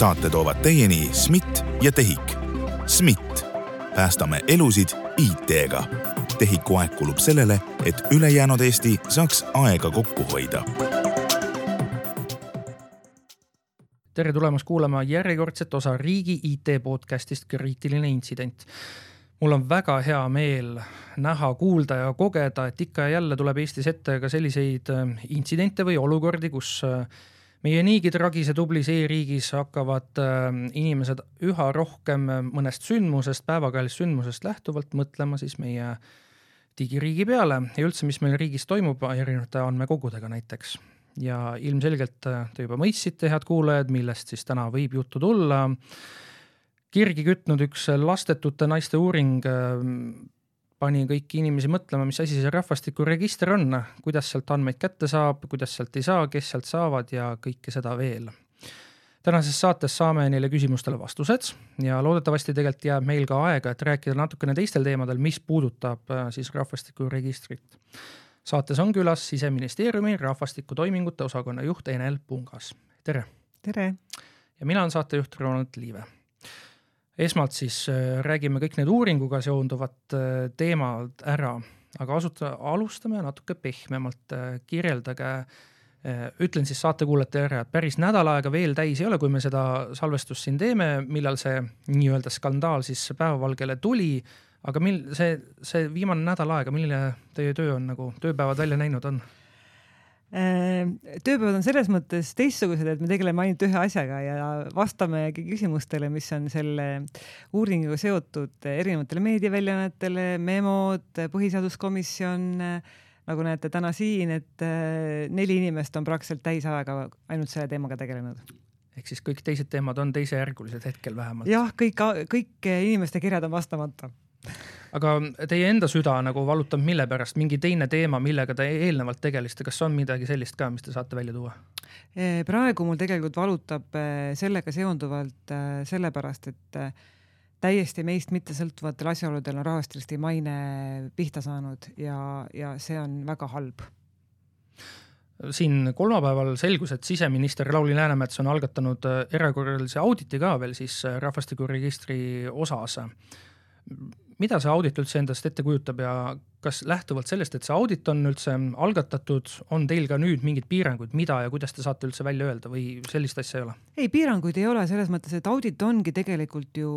saate toovad teieni SMIT ja TEHIK. SMIT, päästame elusid IT-ga. TEHIK-u aeg kulub sellele, et ülejäänud Eesti saaks aega kokku hoida tere tulemast kuulama järjekordset osa riigi IT podcastist Kriitiline intsident mul on väga hea meel näha, kuulda ja kogeda, et ikka ja jälle tuleb Eestis ette ka selliseid äh, intsidente või olukordi, kus äh, meie niigi tragise tublis e-riigis hakkavad äh, inimesed üha rohkem mõnest sündmusest, päevakajalisest sündmusest lähtuvalt mõtlema siis meie digiriigi peale ja üldse, mis meil riigis toimub erinevate andmekogudega näiteks. ja ilmselgelt te juba mõistsite, head kuulajad, millest siis täna võib juttu tulla kirgi kütnud üks lastetute naiste uuring äh, pani kõiki inimesi mõtlema, mis asi see rahvastikuregister on, kuidas sealt andmeid kätte saab, kuidas sealt ei saa, kes sealt saavad ja kõike seda veel. tänases saates saame neile küsimustele vastused ja loodetavasti tegelikult jääb meil ka aega, et rääkida natukene teistel teemadel, mis puudutab äh, siis rahvastikuregistrit. saates on külas Siseministeeriumi rahvastikutoimingute osakonna juht Enel Pungas, tere! tere! ja mina olen saatejuht Ronald Liive esmalt siis äh, räägime kõik need uuringuga seonduvad äh, teemad ära, aga asuta, alustame natuke pehmemalt, äh, kirjeldage, ütlen siis saatekuulajate ära, et päris nädal aega veel täis ei ole, kui me seda salvestust siin teeme, millal see nii-öelda skandaal siis päevavalgele tuli, aga mil see, see viimane nädal aega, milline teie töö on nagu, tööpäevad välja näinud on? Äh, tööpäevad on selles mõttes teistsugused, et me tegeleme ainult ühe asjaga ja vastame küsimustele, mis on selle uuringuga seotud erinevatele meediaväljaannetele, memod, põhiseaduskomisjon, nagu näete täna siin, et äh, neli inimest on praktiliselt täisajaga ainult selle teemaga tegelenud. Ehk siis kõik teised teemad on teisejärgulised hetkel vähemalt? jah, kõik, kõik inimeste kirjad on vastamata aga teie enda süda nagu valutab mille pärast, mingi teine teema, millega te eelnevalt tegelesite, kas on midagi sellist ka, mis te saate välja tuua? praegu mul tegelikult valutab sellega seonduvalt sellepärast, et täiesti meist mittesõltuvatel asjaoludel on rahvastilisti maine pihta saanud ja, ja see on väga halb. Siin kolmapäeval selgus, et siseminister Lauri Läänemets on algatanud erakorralise auditi ka veel siis rahvastikuregistri osas mida see audit üldse endast ette kujutab ja kas lähtuvalt sellest, et see audit on üldse algatatud, on teil ka nüüd mingeid piiranguid, mida ja kuidas te saate üldse välja öelda või sellist asja ei ole? ei, piiranguid ei ole selles mõttes, et audit ongi tegelikult ju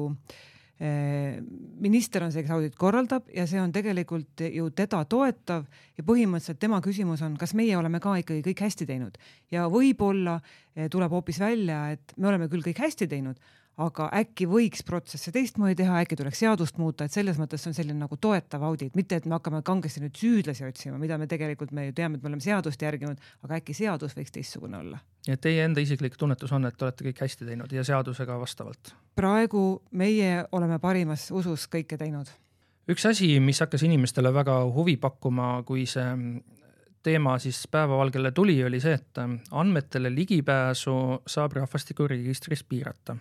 eh, minister on see, kes audit korraldab ja see on tegelikult ju teda toetav ja põhimõtteliselt tema küsimus on, kas meie oleme ka ikkagi kõik hästi teinud ja võib-olla eh, tuleb hoopis välja, et me oleme küll kõik hästi teinud aga äkki võiks protsesse teistmoodi teha, äkki tuleks seadust muuta, et selles mõttes on selline nagu toetav audit, mitte et me hakkame kangesti nüüd süüdlasi otsima, mida me tegelikult me ju teame, et me oleme seadust järginud, aga äkki seadus võiks teistsugune olla. ja teie enda isiklik tunnetus on, et te olete kõik hästi teinud ja seadusega vastavalt? praegu meie oleme parimas usus kõike teinud. üks asi, mis hakkas inimestele väga huvi pakkuma, kui see teema siis päevavalgele tuli, oli see, et andmetele ligipääsu saab rahvastikuregistris piirata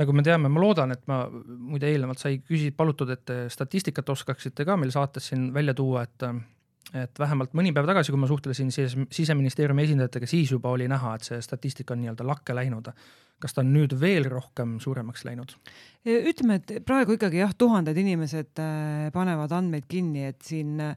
nagu me teame, ma loodan, et ma muide eelnevalt sai küsi-, palutud, et statistikat oskaksite ka meil saates siin välja tuua, et et vähemalt mõni päev tagasi, kui ma suhtlesin siis siseministeeriumi esindajatega, siis juba oli näha, et see statistika on nii-öelda lakke läinud. kas ta on nüüd veel rohkem suuremaks läinud? ütleme, et praegu ikkagi jah, tuhanded inimesed äh, panevad andmeid kinni, et siin äh,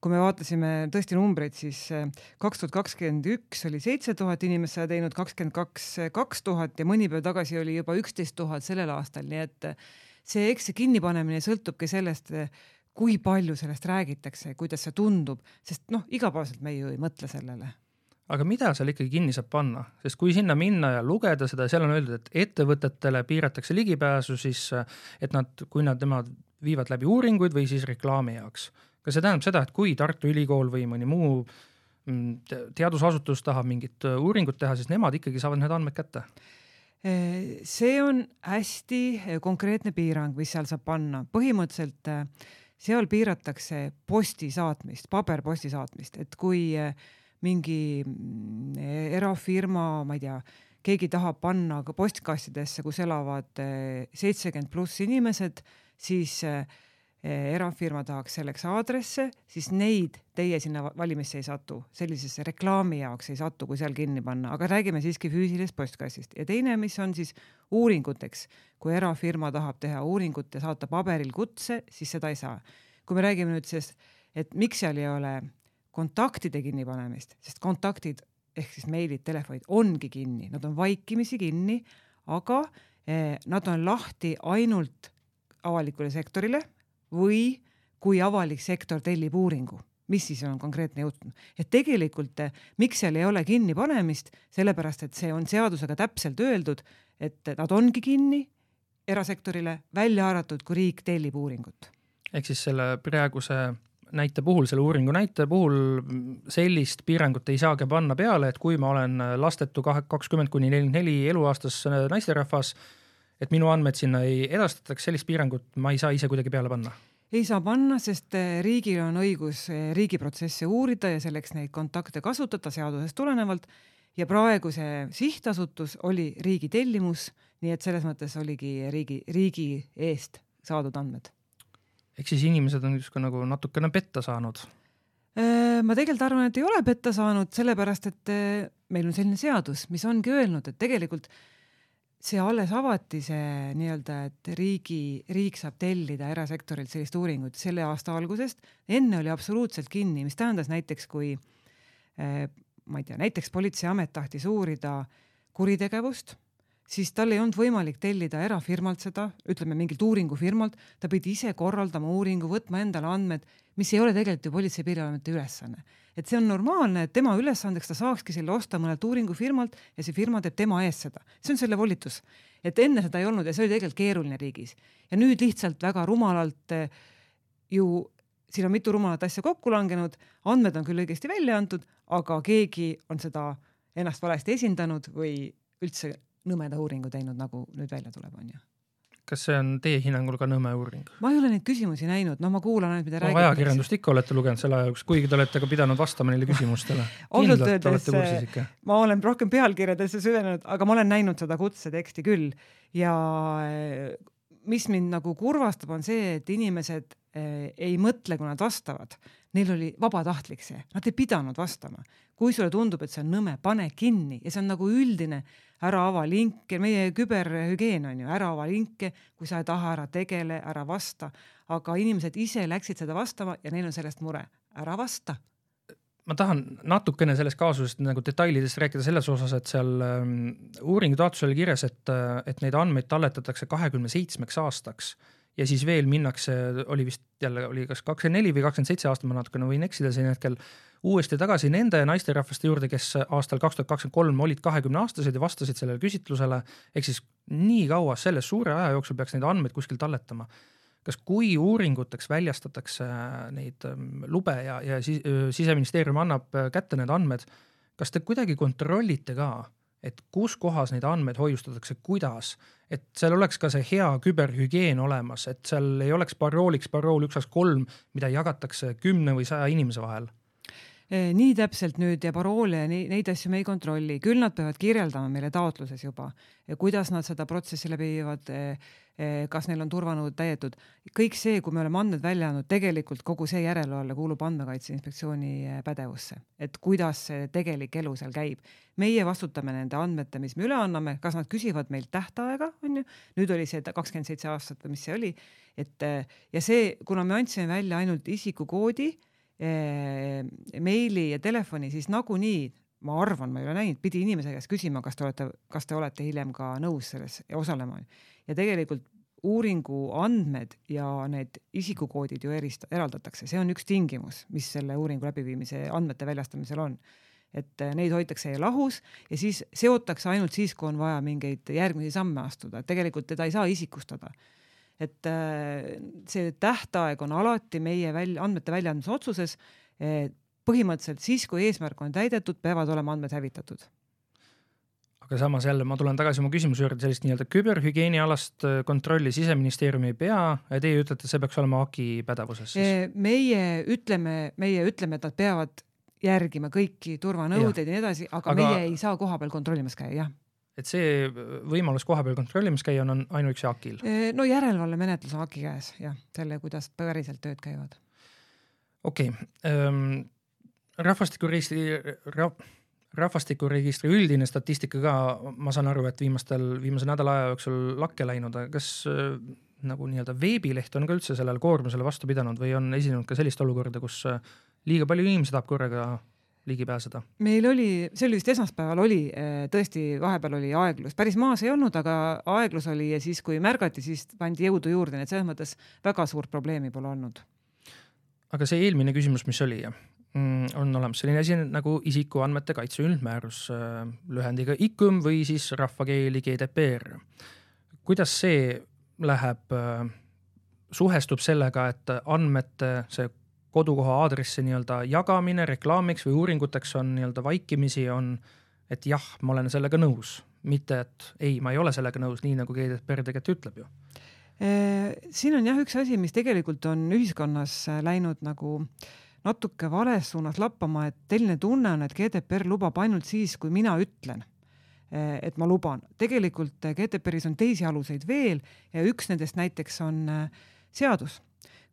kui me vaatasime tõesti numbreid, siis eh, kaks tuhat kakskümmend üks oli seitse tuhat inimest seda teinud, kakskümmend kaks eh, kaks tuhat ja mõni päev tagasi oli juba üksteist tuhat sellel aastal, nii et eh, see, eks see kinnipanemine sõltubki sellest, kui palju sellest räägitakse, kuidas see tundub, sest noh, igapäevaselt me ju ei mõtle sellele. Aga mida seal ikkagi kinni saab panna, sest kui sinna minna ja lugeda seda, seal on öeldud, et ettevõtetele piiratakse ligipääsu siis, et nad, kui nad, nemad viivad läbi uuringuid või siis reklaami jaoks kas see tähendab seda, et kui Tartu Ülikool või mõni muu mm, teadusasutus tahab mingit äh, uuringut teha, siis nemad ikkagi saavad need andmed kätte? Äh, see on hästi äh, konkreetne piirang, mis seal saab panna, põhimõtteliselt seal piiratakse posti saatmist, paberposti saatmist, et kui mingi mm, erafirma, ma ei tea, keegi tahab panna ka postkastidesse, kus elavad seitsekümmend pluss inimesed, siis eh, erafirma tahaks selleks aadresse, siis neid teie sinna valimisse ei satu, sellisesse reklaami jaoks ei satu, kui seal kinni panna, aga räägime siiski füüsilisest postkassist ja teine, mis on siis uuringuteks, kui erafirma tahab teha uuringut ja saata paberil kutse, siis seda ei saa. kui me räägime nüüd sellest, et miks seal ei ole kontaktide kinnipanemist, sest kontaktid ehk siis meilid, telefonid ongi kinni, nad on vaikimisi kinni, aga eh, nad on lahti ainult avalikule sektorile või kui avalik sektor tellib uuringu, mis siis on konkreetne juhtum. et tegelikult eh, miks seal ei ole kinnipanemist, sellepärast et see on seadusega täpselt öeldud, et nad ongi kinni erasektorile, välja arvatud, kui riik tellib uuringut. ehk siis selle praeguse näite puhul, selle uuringu näite puhul sellist piirangut ei saagi panna peale, et kui ma olen lastetu kakskümmend kuni nelikümmend neli eluaastas naisterahvas, et minu andmed sinna ei edastataks, sellist piirangut ma ei saa ise kuidagi peale panna ei saa panna, sest eh, riigil on õigus eh, riigiprotsesse uurida ja selleks neid kontakte kasutada seadusest tulenevalt. ja praegu see sihtasutus oli riigi tellimus, nii et selles mõttes oligi riigi, riigi eest saadud andmed ehk siis inimesed on justkui nagu natukene petta saanud? Äh, ma tegelikult arvan, et ei ole petta saanud, sellepärast et äh, meil on selline seadus, mis ongi öelnud, et tegelikult see alles avati, see nii-öelda, et riigi, riik saab tellida erasektorilt sellist uuringut selle aasta algusest. enne oli absoluutselt kinni, mis tähendas näiteks, kui äh, ma ei tea, näiteks politseiamet tahtis uurida kuritegevust siis tal ei olnud võimalik tellida erafirmalt seda, ütleme mingilt uuringufirmalt, ta pidi ise korraldama uuringu, võtma endale andmed, mis ei ole tegelikult ju Politsei- ja Piirivalveameti ülesanne. et see on normaalne, et tema ülesandeks ta saakski selle osta mõnelt uuringufirmalt ja see firma teeb tema eest seda, see on selle volitus. et enne seda ei olnud ja see oli tegelikult keeruline riigis ja nüüd lihtsalt väga rumalalt eh, ju siin on mitu rumalat asja kokku langenud, andmed on küll õigesti välja antud, aga keegi on seda ennast valesti esindanud või üldse nõmeda uuringu teinud, nagu nüüd välja tuleb, onju kas see on teie hinnangul ka nõme uuring? ma ei ole neid küsimusi näinud, no ma kuulan ainult, mida no, räägitakse. ajakirjandust ikka olete lugenud selle aja jooksul, kuigi te olete ka pidanud vastama neile küsimustele ausalt öeldes ma olen rohkem pealkirjadesse süvenenud, aga ma olen näinud seda kutseteksti küll ja eh, mis mind nagu kurvastab, on see, et inimesed ei mõtle, kui nad vastavad. Neil oli vabatahtlik see, nad ei pidanud vastama. kui sulle tundub, et see on nõme, pane kinni ja see on nagu üldine ära ava linke, meie küberhügieen on ju, ära ava linke, kui sa ei taha, ära tegele, ära vasta. aga inimesed ise läksid seda vastama ja neil on sellest mure, ära vasta ma tahan natukene sellest kaasusest nagu detailidest rääkida selles osas, et seal ähm, uuringu taotluses oli kirjas, et, et neid andmeid talletatakse kahekümne seitsmeks aastaks ja siis veel minnakse, oli vist jälle oli kas kakskümmend neli või kakskümmend seitse aastat, ma natukene võin eksida siin hetkel, uuesti tagasi nende naisterahvaste juurde, kes aastal kaks tuhat kakskümmend kolm olid kahekümneaastased ja vastasid sellele küsitlusele. ehk siis nii kaua selle suure aja jooksul peaks neid andmeid kuskil talletama. kas, kui uuringuteks väljastatakse neid ähm, lube ja, ja siis siseministeerium annab kätte need andmed, kas te kuidagi kontrollite ka, et kus kohas neid andmeid hoiustatakse, kuidas, et seal oleks ka see hea küberhügieen olemas, et seal ei oleks parooliks parool üks, kaks, kolm, mida jagatakse kümne või saja inimese vahel nii täpselt nüüd ja paroole ja nii, neid asju me ei kontrolli, küll nad peavad kirjeldama meile taotluses juba, kuidas nad seda protsessi läbi viivad, eh, eh, kas neil on turvanõuded täidetud. kõik see, kui me oleme andmed välja andnud, tegelikult kogu see järelevalve kuulub Andmekaitse Inspektsiooni pädevusse, et kuidas see tegelik elu seal käib. meie vastutame nende andmete, mis me üle anname, kas nad küsivad meilt tähtaega, on ju, nüüd oli see kakskümmend seitse aastat või mis see oli, et ja see, kuna me andsime välja ainult isikukoodi Eh, meili ja telefoni, siis nagunii ma arvan, ma ei ole näinud, pidi inimese käest küsima, kas te olete, kas te olete hiljem ka nõus selles osalema. ja tegelikult uuringu andmed ja need isikukoodid ju erist-, eraldatakse, see on üks tingimus, mis selle uuringu läbiviimise andmete väljastamisel on. et eh, neid hoitakse lahus ja siis seotakse ainult siis, kui on vaja mingeid järgmisi samme astuda, et tegelikult teda ei saa isikustada et äh, see tähtaeg on alati meie välja, andmete väljaandmise otsuses. põhimõtteliselt siis, kui eesmärk on täidetud, peavad olema andmed hävitatud aga samas jälle ma tulen tagasi oma küsimuse juurde, sellist nii-öelda küberhügieenialast äh, kontrolli siseministeerium ei pea teie ütlete, see peaks olema AKI pädevuses siis? meie ütleme, meie ütleme, et nad peavad järgima kõiki turvanõudeid ja. nii edasi, aga, aga meie ei saa kohapeal kontrollimas käia, jah et see võimalus kohapeal kontrollimas käia on, on ainuüksi AK-il. no järelevalvemenetlus AK käes jah, selle, kuidas päriselt tööd käivad. okei okay. ähm,, rahvastikuregistri ra,, rahvastikuregistri üldine statistika ka, ma saan aru, et viimastel, viimase nädala aja jooksul lakke läinud, aga kas äh, nagu nii-öelda veebileht on ka üldse sellele koormusele vastu pidanud või on esinenud ka sellist olukorda, kus äh, liiga palju inimesi tahab korraga ligi pääseda? meil oli, see oli vist esmaspäeval oli, äh, tõesti, vahepeal oli aeglus, päris maas ei olnud, aga aeglus oli ja siis, kui märgati, siis pandi jõudu juurde, nii et selles mõttes väga suurt probleemi pole olnud. aga see eelmine küsimus, mis oli, mm, on olemas selline asi nagu isikuandmete kaitse üldmäärus äh, lühendiga ICUM või siis rahvakeeli GDPR. kuidas see läheb, äh, suhestub sellega, et andmete see kodukoha aadressi nii-öelda jagamine reklaamiks või uuringuteks on nii-öelda vaikimisi on, et jah, ma olen sellega nõus, mitte et ei, ma ei ole sellega nõus, nii nagu GDPR tegelikult ütleb ju. Äh, siin on jah üks asi, mis tegelikult on ühiskonnas äh, läinud nagu natuke vales suunas lappama, et selline tunne on, et GDPR lubab ainult siis, kui mina ütlen Eh, et ma luban. tegelikult GDPR-is on teisi aluseid veel ja üks nendest näiteks on seadus.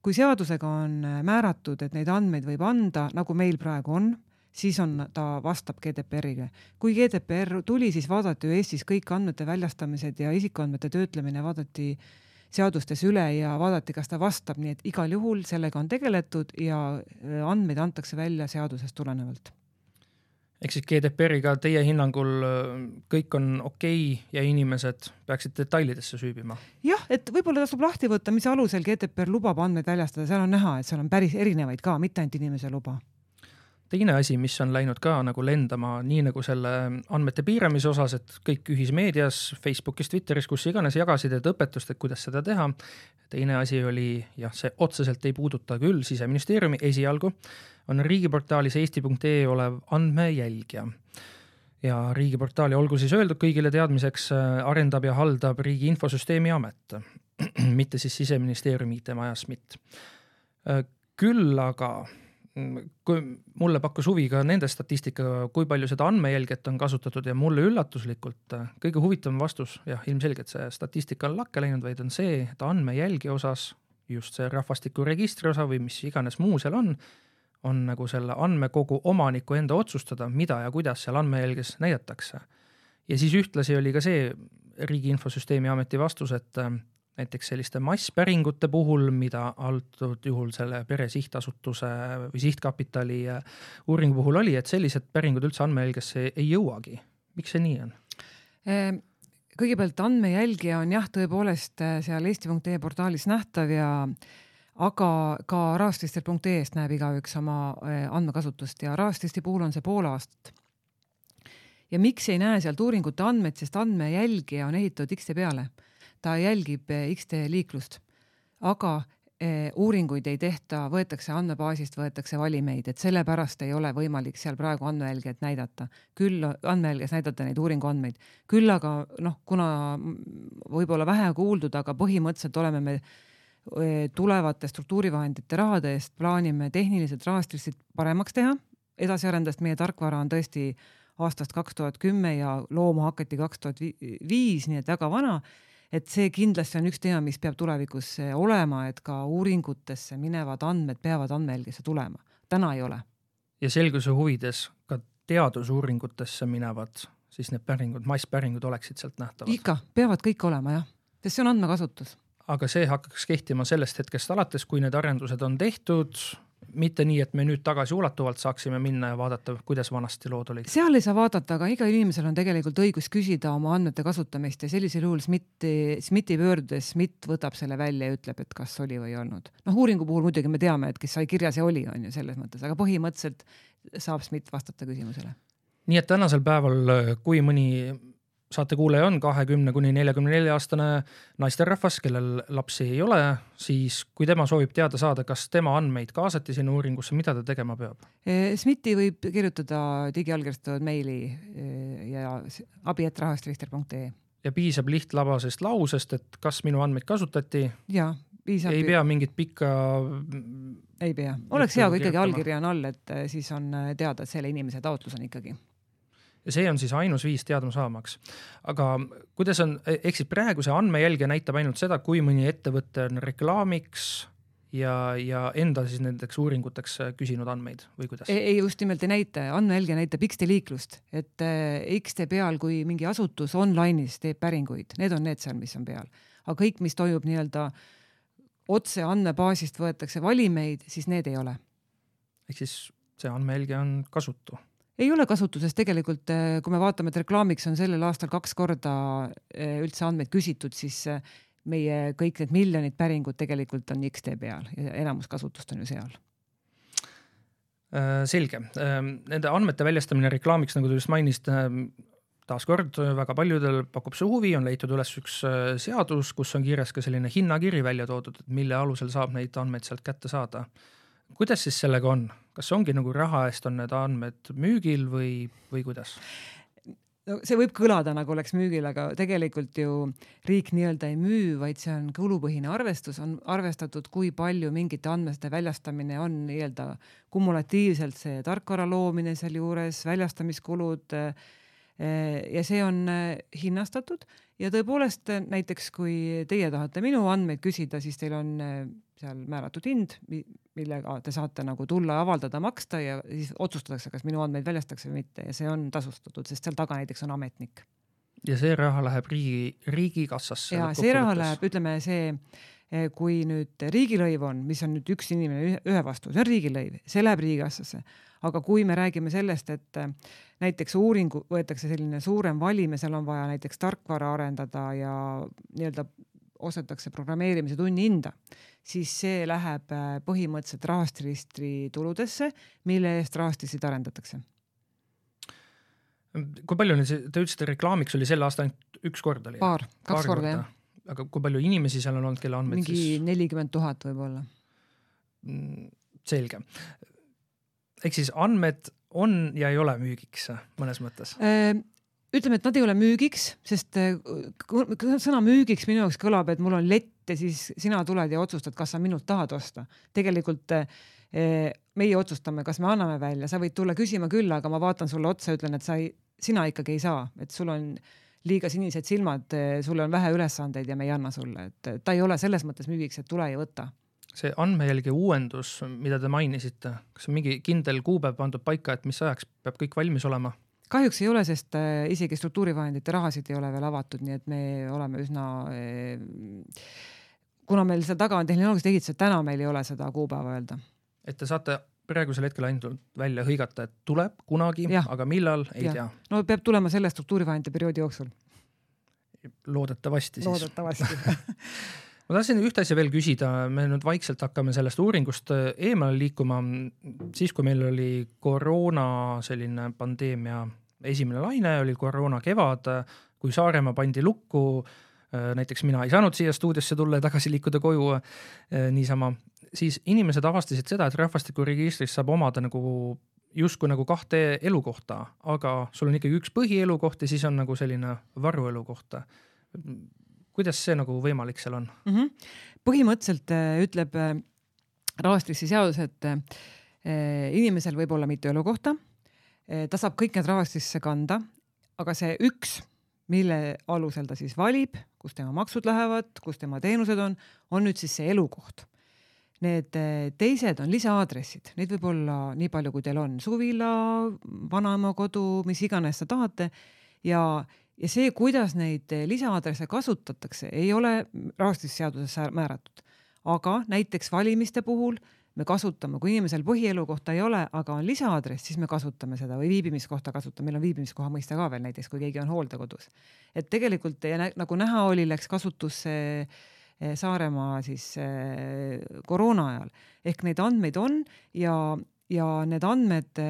Kui seadusega on määratud, et neid andmeid võib anda, nagu meil praegu on, siis on, ta vastab GDPR-ile. kui GDPR tuli, siis vaadati ju Eestis kõik andmete väljastamised ja isikuandmete töötlemine vaadati seadustes üle ja vaadati, kas ta vastab, nii et igal juhul sellega on tegeletud ja andmeid antakse välja seadusest tulenevalt ehk siis GDPR-iga teie hinnangul äh, kõik on okei okay ja inimesed peaksid detailidesse süübima? jah, et võib-olla tasub lahti võtta, mis alusel GDPR lubab andmeid väljastada, seal on näha, et seal on päris erinevaid ka, mitte ainult inimese luba teine asi, mis on läinud ka nagu lendama, nii nagu selle andmete piiramise osas, et kõik ühismeedias, Facebookis, Twitteris, kus iganes jagasid, et õpetust, et kuidas seda teha. teine asi oli jah, see otseselt ei puuduta küll siseministeeriumi esialgu, on riigiportaalis eesti.ee olev andmejälgija ja riigiportaali, olgu siis öeldud kõigile teadmiseks, arendab ja haldab Riigi Infosüsteemi Amet, mitte siis siseministeeriumi IT-maja SMIT. küll aga kui mulle pakkus huvi ka nende statistika, kui palju seda andmejälget on kasutatud ja mulle üllatuslikult äh, kõige huvitavam vastus, jah, ilmselgelt see statistika on lakke läinud, vaid on see, et andmejälgi osas, just see rahvastikuregistri osa või mis iganes muu seal on, on nagu selle andmekogu omaniku enda otsustada, mida ja kuidas seal andmejälges näidatakse. ja siis ühtlasi oli ka see Riigi Infosüsteemi Ameti vastus, et äh, näiteks selliste masspäringute puhul, mida antud juhul selle pere sihtasutuse või sihtkapitali äh, uuringu puhul oli, et sellised päringud üldse andmejälgesse ei jõuagi. miks see nii on? Ehm, kõigepealt andmejälgija on jah, tõepoolest äh, seal eesti.ee portaalis nähtav ja aga ka rahastregister.ee-st näeb igaüks oma äh, andmekasutust ja rahastregistri puhul on see pool aastat. ja miks ei näe sealt uuringute andmeid, sest andmejälgija on ehitatud X-tee peale ta jälgib eh, X-tee liiklust, aga eh, uuringuid ei tehta, võetakse andmebaasist, võetakse valimeid, et sellepärast ei ole võimalik seal praegu andmejälgijat näidata. küll andmejälgijas näidata neid uuringuandmeid, küll aga noh, kuna võib-olla vähe kuuldud, aga põhimõtteliselt oleme me eh, tulevate struktuurivahendite rahade eest plaanime tehnilised rahastused paremaks teha, edasi arendades meie tarkvara on tõesti aastast kaks tuhat kümme ja looma hakati kaks tuhat viis, nii et väga vana et see kindlasti on üks teema, mis peab tulevikus eh, olema, et ka uuringutesse minevad andmed peavad andmejälgisse tulema. täna ei ole. ja selguse huvides ka teadusuuringutesse minevad siis need päringud, masspäringud oleksid sealt nähtavad? ikka, peavad kõik olema jah, sest see on andmekasutus. aga see hakkaks kehtima sellest hetkest alates, kui need arendused on tehtud mitte nii, et me nüüd tagasiulatuvalt saaksime minna ja vaadata, kuidas vanasti lood olid. seal ei saa vaadata, aga igal inimesel on tegelikult õigus küsida oma andmete kasutamist ja sellisel juhul SMIT-i, SMIT-i pöördudes SMIT võtab selle välja ja ütleb, et kas oli või ei olnud. noh, uuringu puhul muidugi me teame, et kes sai kirja, see oli, on ju selles mõttes, aga põhimõtteliselt saab SMIT vastata küsimusele. nii et tänasel päeval, kui mõni saatekuulaja on kahekümne kuni neljakümne nelja aastane naisterahvas, kellel lapsi ei ole, siis kui tema soovib teada saada, kas tema andmeid kaasati sinna uuringusse, mida ta tegema peab? E, SMIT-i võib kirjutada digiallkirjastatud meili e, ja abi.rahastregister.ee. ja piisab lihtlabasest lausest, et kas minu andmeid kasutati? jaa, piisab. ei pea mingit pikka. ei pea, oleks hea, kui ikkagi allkiri on all, et e, siis on teada, et selle inimese taotlus on ikkagi ja see on siis ainus viis teadma saamaks. aga kuidas on, ehk siis praegu see andmejälgija näitab ainult seda, kui mõni ettevõte on reklaamiks ja, ja enda siis nendeks uuringuteks küsinud andmeid või kuidas? ei, just nimelt ei näita, andmejälgija näitab X-tee liiklust, et äh, X-tee peal, kui mingi asutus online'is teeb päringuid, need on need seal, mis on peal, aga kõik, mis toimub nii-öelda otse andmebaasist võetakse valimeid, siis need ei ole. ehk siis see andmejälgija on kasutu ei ole kasutuses. Tegelikult, eh, kui me vaatame, et reklaamiks on sellel aastal kaks korda eh, üldse andmeid küsitud, siis eh, meie kõik need miljonid päringud tegelikult on X-tee peal ja enamus kasutust on ju seal. Äh, selge, nende andmete väljastamine reklaamiks, nagu te just mainisite, taaskord väga paljudel pakub see huvi, on leitud üles üks äh, seadus, kus on kirjas ka selline hinnakiri välja toodud, et mille alusel saab neid andmeid sealt kätte saada. Kuidas siis sellega on, kas ongi nagu raha eest on need andmed müügil või, või kuidas? no see võib kõlada nagu oleks müügil, aga tegelikult ju riik nii-öelda ei müü, vaid see on kulupõhine arvestus, on arvestatud, kui palju mingite andmete väljastamine on nii-öelda kumulatiivselt see tarkvara loomine sealjuures, väljastamiskulud. Eh, ja see on eh, hinnastatud ja tõepoolest näiteks kui teie tahate minu andmeid küsida, siis teil on eh, seal määratud hind, millega te saate nagu tulla, avaldada, maksta ja siis otsustatakse, kas minu andmeid väljastatakse või mitte ja see on tasustatud, sest seal taga näiteks on ametnik. ja see raha läheb riigi, riigikassasse? ja see raha läheb, ütleme see, eh, kui nüüd riigilõiv on, mis on nüüd üks inimene ühe vastu, see on riigilõiv, see läheb riigikassasse. Aga kui me räägime sellest, et eh, näiteks uuringu võetakse selline suurem valim ja seal on vaja näiteks tarkvara arendada ja nii-öelda ostetakse programmeerimise tunni hinda, siis see läheb äh, põhimõtteliselt rahastusregistri tuludesse, mille eest rahastust arendatakse. kui palju nüüd, te ütlesite, reklaamiks oli sel aastal ainult üks kord oli? paar, kaks Paar korda, korda jah. aga kui palju inimesi seal on olnud, kelle andmeid siis? mingi nelikümmend tuhat võib-olla. Mm, selge. Ehk siis andmed on ja ei ole müügiks mõnes mõttes? Äh, ütleme, et nad ei ole müügiks, sest äh, sõna müügiks minu jaoks kõlab, et mul on lett ja siis sina tuled ja otsustad, kas sa minult tahad osta. tegelikult äh, meie otsustame, kas me anname välja, sa võid tulla küsima küll, aga ma vaatan sulle otsa, ütlen, et sa ei, sina ikkagi ei saa, et sul on liiga sinised silmad, äh, sul on vähe ülesandeid ja me ei anna sulle, et ta ei ole selles mõttes müügiks, et tule ja võta see andmejälgi uuendus, mida te mainisite, kas on mingi kindel kuupäev pandud paika, et mis ajaks peab kõik valmis olema? kahjuks ei ole, sest äh, isegi struktuurivahendite rahasid ei ole veel avatud, nii et me oleme üsna äh, kuna meil seal taga on tehnoloogilised ehitused, täna meil ei ole seda kuupäeva öelda. et te saate praegusel hetkel ainult välja hõigata, et tuleb kunagi, aga millal, ei ja. tea. no peab tulema selle struktuurivahendite perioodi jooksul. loodetavasti siis. loodetavasti ma tahtsin ühte asja veel küsida, me nüüd vaikselt hakkame sellest uuringust äh, eemale liikuma. siis, kui meil oli koroona selline pandeemia esimene laine, oli koroona kevad, kui Saaremaa pandi lukku. Äh, näiteks mina ei saanud siia stuudiosse tulla ja tagasi liikuda koju äh, niisama, siis inimesed avastasid seda, et rahvastikuregistris saab omada nagu justkui nagu kahte elukohta, aga sul on ikkagi üks põhielukoht ja siis on nagu selline varuelukoht kuidas see nagu võimalik seal on mm? -hmm. põhimõtteliselt äh, ütleb äh, rahvastikuregistri seadus, et äh, inimesel võib olla mitu elukohta. ta saab kõik need rahvastikusse kanda, aga see üks, mille alusel ta siis valib, kus tema maksud lähevad, kus tema teenused on, on nüüd siis see elukoht. Need teised on lisaaadressid, neid võib olla nii palju, kui teil on, suvila, vanaema kodu, mis iganes te tahate ja ja see, kuidas neid eh, lisaaadresse kasutatakse, ei ole rahvastikuseaduses määratud. aga näiteks valimiste puhul me kasutame, kui inimesel põhielukohta ei ole, aga on lisaaadress, siis me kasutame seda või viibimiskohta kasutame, meil on viibimiskoha mõiste ka veel näiteks, kui keegi on hooldekodus. et tegelikult nagu näha oli, läks kasutusse eh, Saaremaa siis eh, koroona ajal ehk neid andmeid on ja, ja need andmed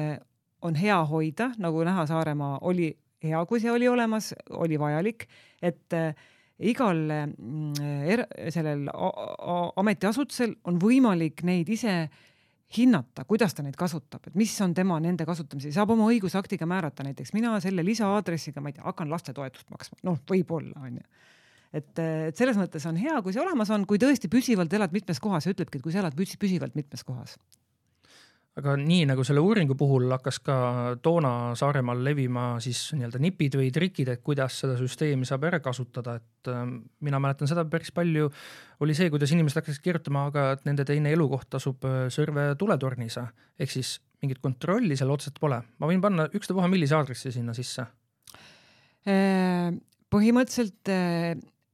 on hea hoida, nagu näha, Saaremaa oli hea, kui see oli olemas, oli vajalik, et äh, igal mm, er, sellel ametiasutusel on võimalik neid ise hinnata, kuidas ta neid kasutab, et mis on tema nende kasutamise, saab oma õigusaktiga määrata, näiteks mina selle lisaaadressiga, ma ei tea, hakkan lastetoetust maksma, noh, võib-olla onju et, et selles mõttes on hea, kui see olemas on, kui tõesti püsivalt elad mitmes kohas ja ütlebki, et kui sa elad püsivalt mitmes kohas aga nii nagu selle uuringu puhul hakkas ka toona Saaremaal levima siis nii-öelda nipid või trikid, et kuidas seda süsteemi saab ära kasutada, et äh, mina mäletan seda päris palju, oli see, kuidas inimesed hakkasid kirjutama, aga et nende teine elukoht asub äh, Sõrve tuletornis, ehk siis mingit kontrolli seal otseselt pole. ma võin panna ükstapuha millise aadressi sinna sisse. Äh, põhimõtteliselt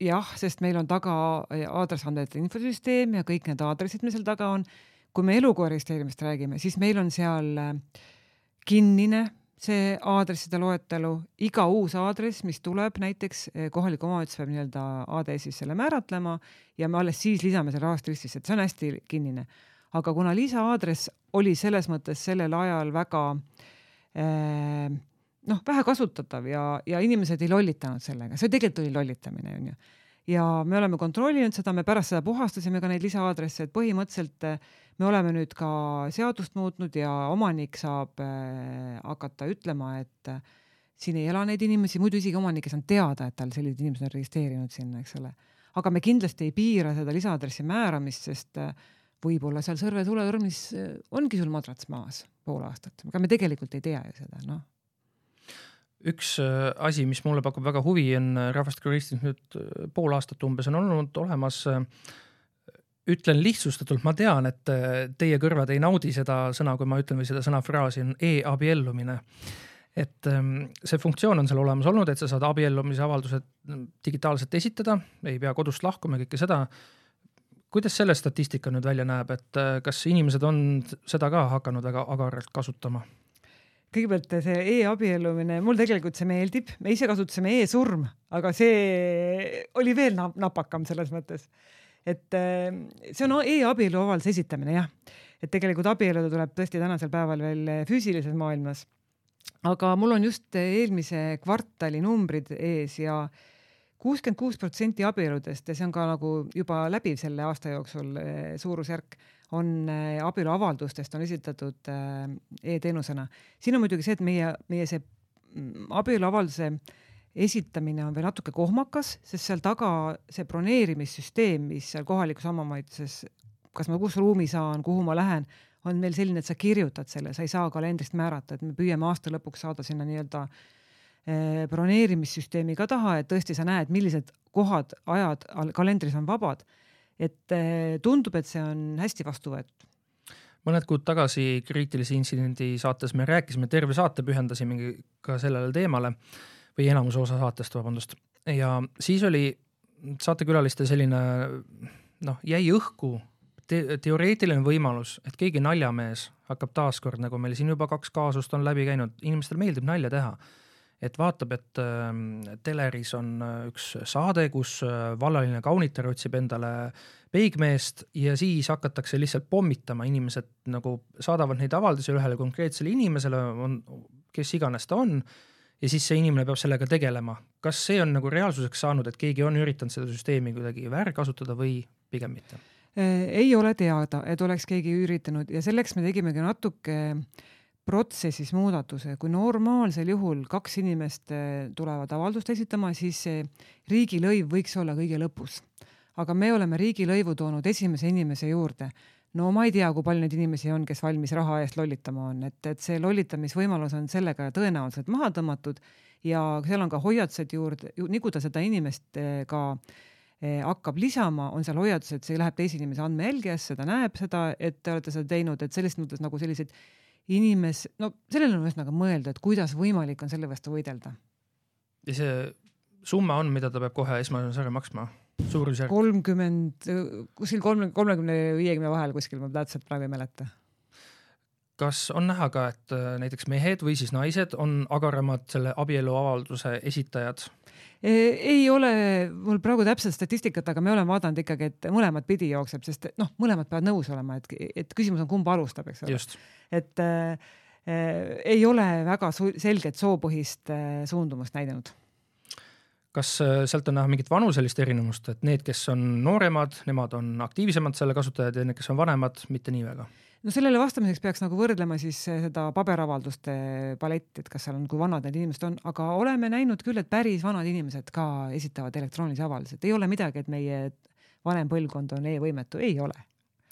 jah, sest meil on taga aadressiandmete infosüsteem ja kõik need aadressid, mis seal taga on kui me elukoha registreerimist räägime, siis meil on seal äh, kinnine see aadresside loetelu, iga uus aadress, mis tuleb näiteks äh, kohalik omavalitsus peab nii-öelda ADS-is selle määratlema ja me alles siis lisame selle aastaristisse, et see on hästi kinnine. aga kuna lisaaadress oli selles mõttes sellel ajal väga eh, noh, vähe kasutatav ja, ja inimesed ei lollitanud sellega, see tegelikult oli lollitamine, onju. Ja me oleme kontrollinud seda, me pärast seda puhastasime ka neid lisaaadresse, et põhimõtteliselt eh, me oleme nüüd ka seadust muutnud ja omanik saab äh, hakata ütlema, et äh, siin ei ela neid inimesi, muidu isegi omanik ei saanud teada, et tal sellised inimesed on registreerinud sinna, eks ole. aga me kindlasti ei piira seda lisaadressi määramist, sest võib-olla seal Sõrve tuletornis ongi sul madrats maas pool aastat, aga me tegelikult ei tea ju seda, noh üks asi, mis mulle pakub väga huvi, on rahvastikuregistris nüüd pool aastat umbes on olnud olemas äh, ütlen lihtsustatult, ma tean, et äh, teie kõrvad ei naudi seda sõna, kui ma ütlen või seda sõnafraasi on e-abiellumine. et ähm, see funktsioon on seal olemas olnud, et sa saad abiellumise avaldused mm, digitaalselt esitada, ei pea kodust lahkuma ja kõike seda. kuidas selle statistika nüüd välja näeb, et äh, kas inimesed on seda ka hakanud väga agaralt kasutama? Kõigepealt see e-abiellumine, mul tegelikult see meeldib, me ise kasutasime e-surm, aga see oli veel napakam selles mõttes. Et ehm, see on e-abielu avalduse esitamine jah, et tegelikult abielluda tuleb tõesti tänasel päeval veel füüsilises maailmas. aga mul on just eelmise kvartali numbrid ees ja kuuskümmend kuus protsenti abieludest ja see on ka nagu juba läbiv selle aasta jooksul eh, suurusjärk, on eh, abieluavaldustest on esitatud eh, e-teenusena. siin on muidugi see, et meie, meie see mm, abieluavalduse äh, esitamine on veel natuke kohmakas, sest seal taga see broneerimissüsteem, mis seal kohalikus omavalitsuses, kas ma kus ruumi saan, kuhu ma lähen, on meil selline, et sa kirjutad selle, sa ei saa kalendrist määrata, et me püüame aasta lõpuks saada sinna nii-öelda eh, broneerimissüsteemi ka taha, et tõesti sa näed, millised kohad, ajad kalendris on vabad. Et eh, tundub, et see on hästi vastu võetud mõned kuud tagasi kriitilise intsidendi saates me rääkisime, terve saate pühendasimegi ka sellele teemale või enamuse osa saatest, vabandust. ja siis oli saatekülaliste selline noh, jäi õhku te teoreetiline võimalus, et keegi naljamees hakkab taaskord, nagu meil siin juba kaks kaasust on läbi käinud, inimestele meeldib nalja teha. Et vaatab, et äh, teleris on äh, üks saade, kus äh, vallaline kaunitar otsib endale peigmeest ja siis hakatakse lihtsalt pommitama, inimesed nagu saadavad neid avaldusi ühele konkreetsele inimesele, on, kes iganes ta on ja siis see inimene peab sellega tegelema. kas see on nagu reaalsuseks saanud, et keegi on üritanud seda süsteemi kuidagi väärkasutada või pigem mitte? Äh, ei ole teada, et oleks keegi üritanud ja selleks me tegimegi natuke protsessis muudatuse, kui normaalsel juhul kaks inimest äh, tulevad avaldust esitama, siis see riigilõiv võiks olla kõige lõpus. aga me oleme riigilõivu toonud esimese inimese juurde no ma ei tea, kui palju neid inimesi on, kes valmis raha eest lollitama on, et, et see lollitamisvõimalus on sellega tõenäoliselt maha tõmmatud ja seal on ka hoiatused juurde, nii kui ta seda inimest eh, ka eh, hakkab lisama, on seal hoiatus, et see läheb teise inimese andmejälgijasse, ta näeb seda, et te olete seda teinud, et selles mõttes nagu selliseid inimes-, no sellele on ühesõnaga mõelda, et kuidas võimalik on selle vastu võidelda. ja see summa on, mida ta peab kohe esmasena maksma? suurusjärk? kolmkümmend, kuskil kolme, kolmekümne ja viiekümne vahel kuskil, ma täpselt praegu ei mäleta. kas on näha ka, et äh, näiteks mehed või siis naised on agaramad selle abieluavalduse esitajad? Ei ole mul praegu täpset statistikat, aga me oleme vaadanud ikkagi, et mõlemat pidi jookseb, sest noh, mõlemad peavad nõus olema, et, et küsimus on, kumb alustab, eks ole. et äh, ei ole väga selget soopõhist äh, suundumust näidanud kas äh, sealt on näha mingit vanuselist erinevust, et need, kes on nooremad, nemad on aktiivsemad selle kasutajad ja need, kes on vanemad, mitte nii väga? no sellele vastamiseks peaks nagu võrdlema siis äh, seda paberavalduste paletti, et kas seal on, kui vanad need inimesed on, aga oleme näinud küll, et päris vanad inimesed ka esitavad elektroonilisi avaldusi, et ei ole midagi, et meie vanem põlvkond on e-võimetu, ei ole.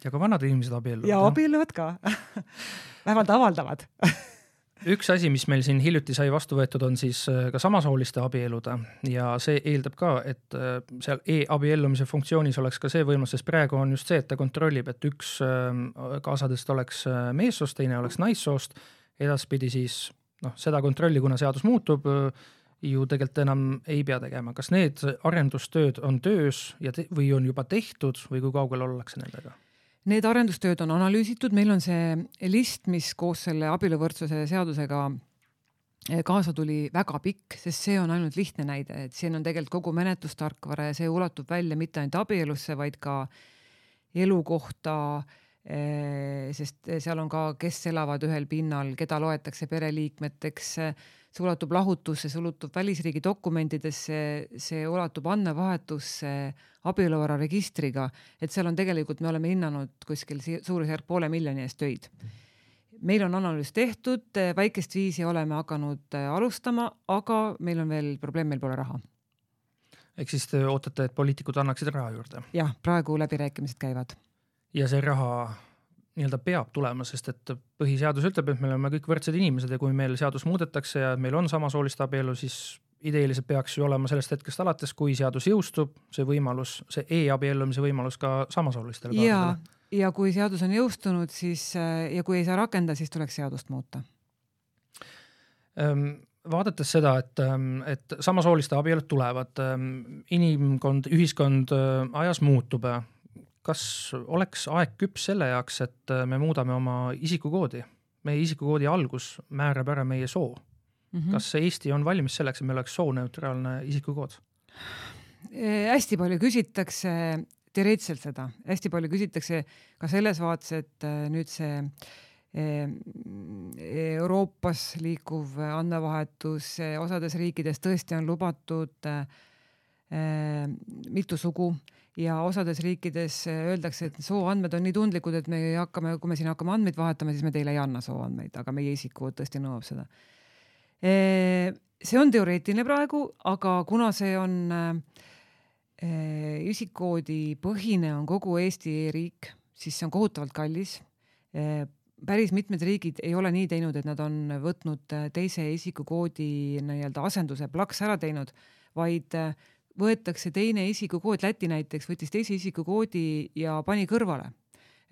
Ja ka vanad inimesed abielluvad. ja abielluvad ka. Vähemalt avaldavad üks asi, mis meil siin hiljuti sai vastu võetud, on siis äh, ka samasooliste abielude ja see eeldab ka, et äh, seal e-abiellumise funktsioonis oleks ka see võimalus, sest praegu on just see, et ta kontrollib, et üks ähm, kaasadest oleks äh, meessoost, teine oleks naissoost. edaspidi siis noh, seda kontrolli, kuna seadus muutub, ju tegelikult enam ei pea tegema. kas need arendustööd on töös ja või on juba tehtud või kui kaugel ollakse nendega? Need arendustööd on analüüsitud, meil on see list, mis koos selle abieluvõrdsuse seadusega eh, kaasa tuli väga pikk, sest see on ainult lihtne näide, et siin on tegelikult kogu menetlustarkvara ja see ulatub välja mitte ainult abielusse, vaid ka elukohta, eh, sest seal on ka, kes elavad ühel pinnal, keda loetakse pereliikmeteks see ulatub lahutusse, see ulatub välisriigi dokumentidesse, see ulatub andmevahetusse abieluvara registriga, et seal on tegelikult, me oleme hinnanud kuskil suurusjärk poole miljoni eest töid. meil on analüüs tehtud, väikest viisi oleme hakanud alustama, aga meil on veel probleem, meil pole raha. ehk siis te ootate, et poliitikud annaksid raha juurde? jah, praegu läbirääkimised käivad. ja see raha nii-öelda peab tulema, sest et põhiseadus ütleb, et me oleme kõik võrdsed inimesed ja kui meil seadus muudetakse ja meil on samasooliste abielu, siis ideeliselt peaks ju olema sellest hetkest alates, kui seadus jõustub, see võimalus, see e-abiellumise võimalus ka samasoolistele. ja, ja kui seadus on jõustunud, siis ja kui ei saa rakendada, siis tuleks seadust muuta ähm, vaadates seda, et, ähm, et samasooliste abielud tulevad, ähm, inimkond, ühiskond äh, ajas muutub kas oleks aeg küps selle jaoks, et äh, me muudame oma isikukoodi? meie isikukoodi algus määrab ära meie soo mm. -hmm. kas Eesti on valmis selleks, et meil oleks sooneutraalne isikukood? Äh, hästi palju küsitakse teoreetiliselt seda, hästi palju küsitakse ka selles vaates, et äh, nüüd see Euroopas liikuv andmevahetus osades riikides tõesti on lubatud mitu sugu ja osades riikides eh, öeldakse, et sooandmed on nii tundlikud, et me hakkame, kui me siin hakkame andmeid vahetama, siis me teile ei anna sooandmeid, aga meie isikukood tõesti nõuab seda. Eh, see on teoreetiline praegu, aga kuna see on eh, isikukoodi põhine on kogu Eesti riik, siis see on kohutavalt kallis. päris mitmed riigid ei ole nii teinud, et nad on võtnud teise isikukoodi nii-öelda asenduse plaks ära teinud, vaid võetakse teine isikukood, Läti näiteks võttis teise isikukoodi ja pani kõrvale.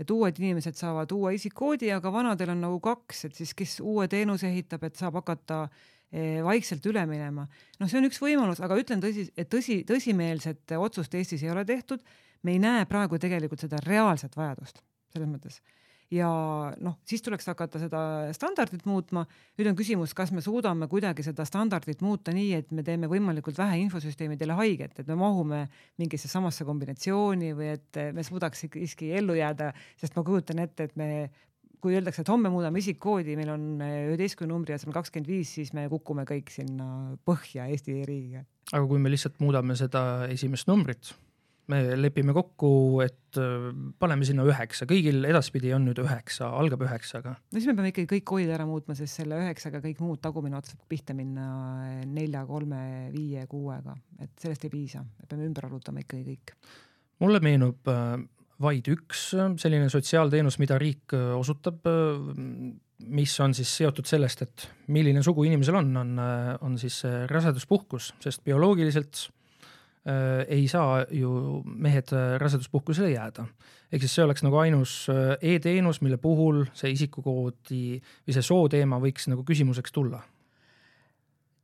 et uued inimesed saavad uue isikukoodi, aga vanadel on nagu kaks, et siis kes uue teenuse ehitab, et saab hakata eh, vaikselt üle minema. noh, see on üks võimalus, aga ütlen tõsi, et tõsi, tõsimeelset otsust Eestis ei ole tehtud. me ei näe praegu tegelikult seda reaalset vajadust selles mõttes ja noh, siis tuleks hakata seda standardit muutma. nüüd on küsimus, kas me suudame kuidagi seda standardit muuta nii, et me teeme võimalikult vähe infosüsteemidele haiget, et me mahume mingisse samasse kombinatsiooni või et me suudaks siiski ellu jääda, sest ma kujutan ette, et me kui öeldakse, et homme muudame isikkoodi, meil on üheteistkümne numbri asemel kakskümmend viis, siis me kukume kõik sinna põhja Eesti riigiga. aga kui me lihtsalt muudame seda esimest numbrit me lepime kokku, et äh, paneme sinna üheksa, kõigil edaspidi on nüüd üheksa, algab üheksaga. no siis me peame ikkagi kõik koolid ära muutma, sest selle üheksaga kõik muud tagumine ots saab pihta minna nelja, kolme, viie, kuuega, et sellest ei piisa, me peame ümber arvutama ikkagi kõik. mulle meenub äh, vaid üks äh, selline sotsiaalteenus, mida riik osutab, mis on siis seotud sellest, et milline sugu inimesel on, on, on siis raseduspuhkus, sest bioloogiliselt Äh, ei saa ju mehed äh, raseduspuhkusele jääda. ehk siis see oleks nagu ainus äh, e-teenus, mille puhul see isikukoodi või see sooteema võiks nagu küsimuseks tulla.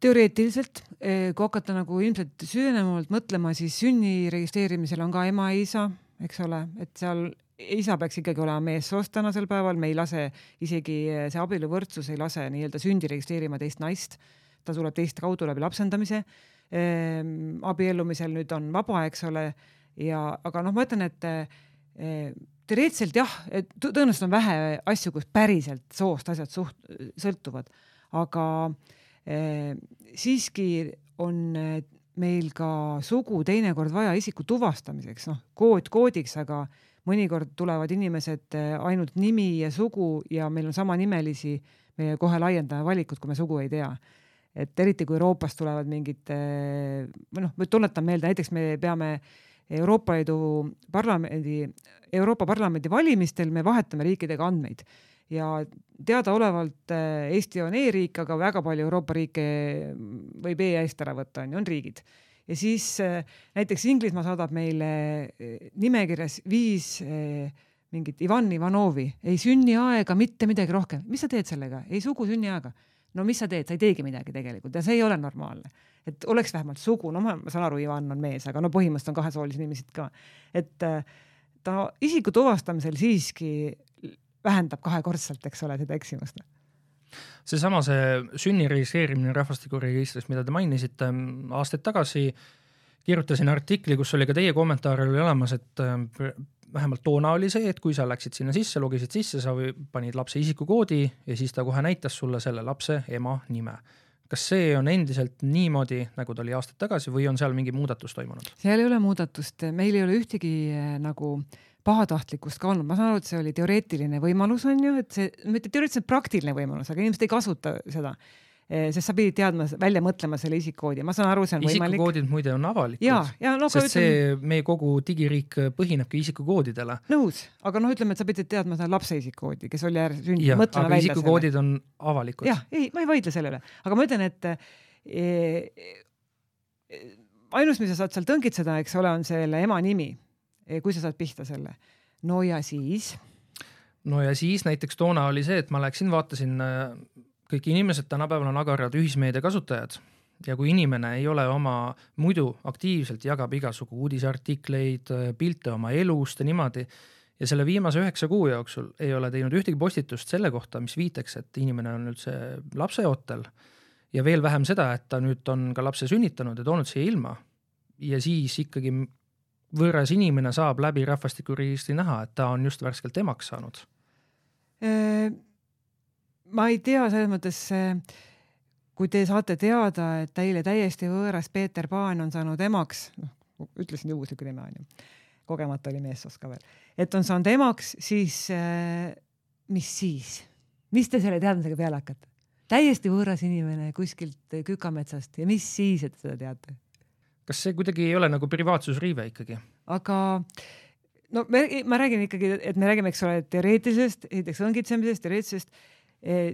Teoreetiliselt, kui hakata nagu ilmselt süvenevamalt mõtlema, siis sünni registreerimisel on ka ema-isa, eks ole, et seal isa peaks ikkagi olema meessoost tänasel päeval, me ei lase isegi see abieluvõrdsus ei lase nii-öelda sündi registreerima teist naist, ta tuleb teist kaudu läbi lapsendamise abiellumisel nüüd on vaba, eks ole, ja aga noh, ma ütlen, et eh, teoreetiliselt jah, tõenäoliselt on vähe asju, kus päriselt soost asjad suht-, sõltuvad, aga eh, siiski on eh, meil ka sugu teinekord vaja isiku tuvastamiseks, noh, kood koodiks, aga mõnikord tulevad inimesed ainult nimi ja sugu ja meil on samanimelisi, me kohe laiendame valikut, kui me sugu ei tea et eriti kui Euroopast tulevad mingid või noh, tuletan meelde, näiteks me peame Euroopa Liidu parlamendi, Euroopa Parlamendi valimistel me vahetame riikidega andmeid ja teadaolevalt äh, Eesti on e-riik, aga väga palju Euroopa riike võib e-eest ära võtta, on ju, on riigid. ja siis äh, näiteks Inglismaa saadab meile nimekirjas viis mingit Ivan Ivanovi, ei sünniaega, mitte midagi rohkem. mis sa teed sellega? ei sugu, sünniaega. No mis sa teed, sa ei teegi midagi tegelikult ja see ei ole normaalne. et oleks vähemalt sugu, no ma, ma saan aru, Ivan on mees, aga no põhimõtteliselt on kahesoolisi inimesed ka. et äh, ta isiku tuvastamisel siiski vähendab kahekordselt, eks ole, seda eksimust seesama, see sünni registreerimine rahvastikuregistris, mida te mainisite aastaid tagasi, kirjutasin artikli, kus oli ka teie kommentaar oli olemas, et äh, vähemalt toona oli see, et kui sa läksid sinna sisse, logisid sisse, sa panid lapse isikukoodi ja siis ta kohe näitas sulle selle lapse ema nime. kas see on endiselt niimoodi, nagu ta oli aastaid tagasi või on seal mingi muudatus toimunud? seal ei ole muudatust, meil ei ole ühtegi äh, nagu pahatahtlikkust ka olnud, ma saan aru, et see oli teoreetiline võimalus, on ju, et see, mitte teoreetiliselt praktiline võimalus, aga inimesed ei kasuta seda Eh, sest sa pidid teadma, välja mõtlema selle isikukoodi, ma saan aru, see on võimalik. isikukoodid muide on avalikud. ja, ja no sest see ütlen... meie kogu digiriik põhinebki isikukoodidele. nõus, aga noh, ütleme, et sa pidid teadma seda lapse isikukoodi, kes oli sündinud, mõtlema välja. isikukoodid selle. on avalikud. jah, ei, ma ei vaidle selle üle, aga ma ütlen, et e, ainus, mis sa saad seal tõngitseda, eks ole, on selle ema nimi. E, kui sa saad pihta selle. no ja siis no ja siis näiteks toona oli see, et ma läksin, vaatasin kõik inimesed tänapäeval on agarad ühismeedia kasutajad. Ja kui inimene ei ole oma, muidu aktiivselt jagab igasugu uudiseartikleid, pilte oma elust ja niimoodi, ja selle viimase üheksa kuu jooksul ei ole teinud ühtegi postitust selle kohta, mis viitaks, et inimene on üldse lapseootel ja veel vähem seda, et ta nüüd on ka lapse sünnitanud ja toonud siia ilma ja siis ikkagi võõras inimene saab läbi rahvastikuregistri näha, et ta on just värskelt emaks saanud ma ei tea, selles mõttes kui te saate teada, et teile täiesti võõras Peeter Paan on saanud emaks, noh, ütlesin juhusliku nime onju, kogemata oli meessoost ka veel, et on saanud emaks, siis äh, mis siis, mis te selle teadmisega peale hakkate? täiesti võõras inimene kuskilt Kükametsast ja mis siis, et seda teate? kas see kuidagi ei ole nagu privaatsusriive ikkagi? aga no me, ma räägin ikkagi, et me räägime, eks ole, teoreetilisest, esiteks õngitsemisest, teoreetilisest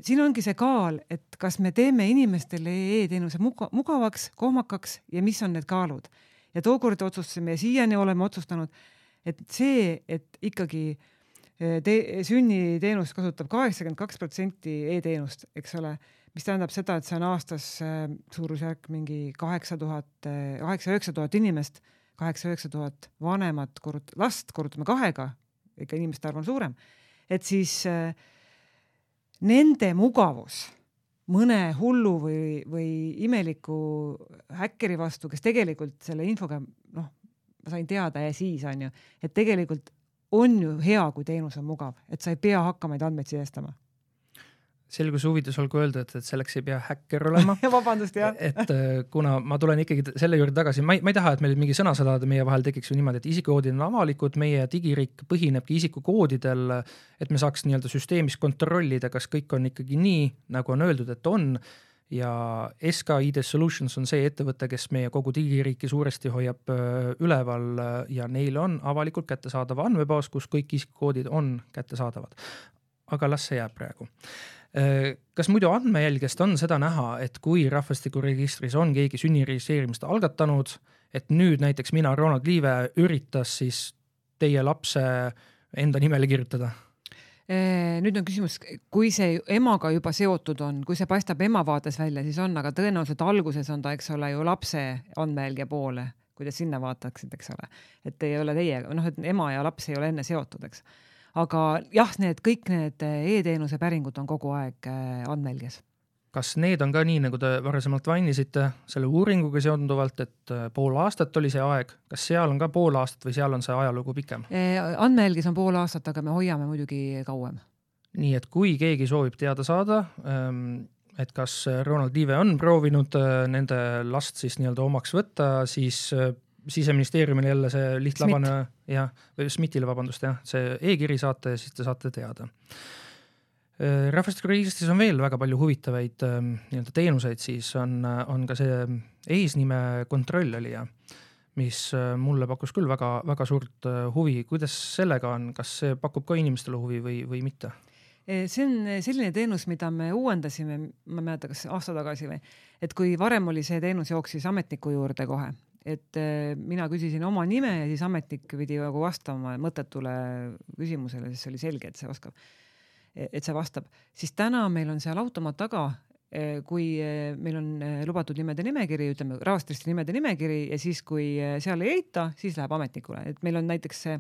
siin ongi see kaal, et kas me teeme inimestele e-teenuse mugavaks, kohmakaks ja mis on need kaalud. ja tookord otsustasime ja siiani oleme otsustanud, et see, et ikkagi eh, te-, sünniteenust kasutab kaheksakümmend kaks protsenti e-teenust, eks ole, mis tähendab seda, et see on aastas eh, suurusjärk mingi kaheksa tuhat, kaheksa-üheksa tuhat inimest, kaheksa-üheksa tuhat vanemat kord-, last korrutame kahega, ikka inimeste arv on suurem, et siis äh, nende mugavus mõne hullu või, või imeliku häkkeri vastu, kes tegelikult selle infoga noh, ma sain teada ja siis on ju, et tegelikult on ju hea, kui teenus on mugav, et sa ei pea hakkama neid andmeid sisestama selguse huvides olgu öelda, et, selleks ei pea häkker olema vabandust, jah. et äh, kuna ma tulen ikkagi selle juurde tagasi, ma ei, ma ei taha, et meil mingi sõnasõda meie vahel tekiks ju niimoodi, et isikukoodid on avalikud, meie digiriik põhinebki isikukoodidel, et me saaks nii-öelda süsteemis kontrollida, kas kõik on ikkagi nii, nagu on öeldud, et on ja SK ID Solutions on see ettevõte, kes meie kogu digiriiki suuresti hoiab äh, üleval äh, ja neil on avalikult kättesaadav andmebaas, kus kõik isikukoodid on kättesaadavad. aga las see jääb praegu kas muidu andmejälgest on seda näha, et kui rahvastikuregistris on keegi sünni registreerimist algatanud, et nüüd näiteks mina, Ronald Liive, üritas siis teie lapse enda nimele kirjutada? Äh, nüüd on küsimus, kui see emaga juba seotud on, kui see paistab ema vaates välja, siis on, aga tõenäoliselt alguses on ta, eks ole ju lapse andmejälgija poole, kui te sinna vaataksite, eks ole, et ei ole teie, noh, et ema ja laps ei ole enne seotud, eks aga jah, need kõik need eh, e-teenuse päringud on kogu aeg eh, andmelges kas need on ka nii, nagu te varasemalt mainisite, selle uuringuga seonduvalt, et eh, pool aastat oli see aeg, kas seal on ka pool aastat või seal on see ajalugu pikem? andmejälgis on pool aastat, aga me hoiame muidugi kauem. nii et kui keegi soovib teada saada, ehm, et kas Ronald Liive on proovinud nende last siis nii-öelda omaks võtta, siis siseministeeriumile jälle see lihtlabane jah, või SMIT-ile vabandust jah, see e-kiri saate ja siis te saate teada. Äh, rahvastikuregistris on veel väga palju huvitavaid ähm, nii-öelda teenuseid, siis on, on ka see eesnime kontroll oli ja mis äh, mulle pakkus küll väga-väga suurt äh, huvi. kuidas sellega on, kas see pakub ka inimestele huvi või, või mitte? see on selline teenus, mida me uuendasime, ma ei mäleta, kas aasta tagasi või, et kui varem oli see teenus jooksis ametniku juurde kohe, et mina küsisin oma nime ja siis ametnik pidi nagu vastama mõttetule küsimusele, siis oli selge, et see oskab, et see vastab, siis täna meil on seal automaat taga, Eh, kui eh, meil on eh, lubatud nimede nimekiri, ütleme rahvastriste nimede nimekiri ja siis, kui seal ei leita, siis läheb ametnikule, et meil on näiteks see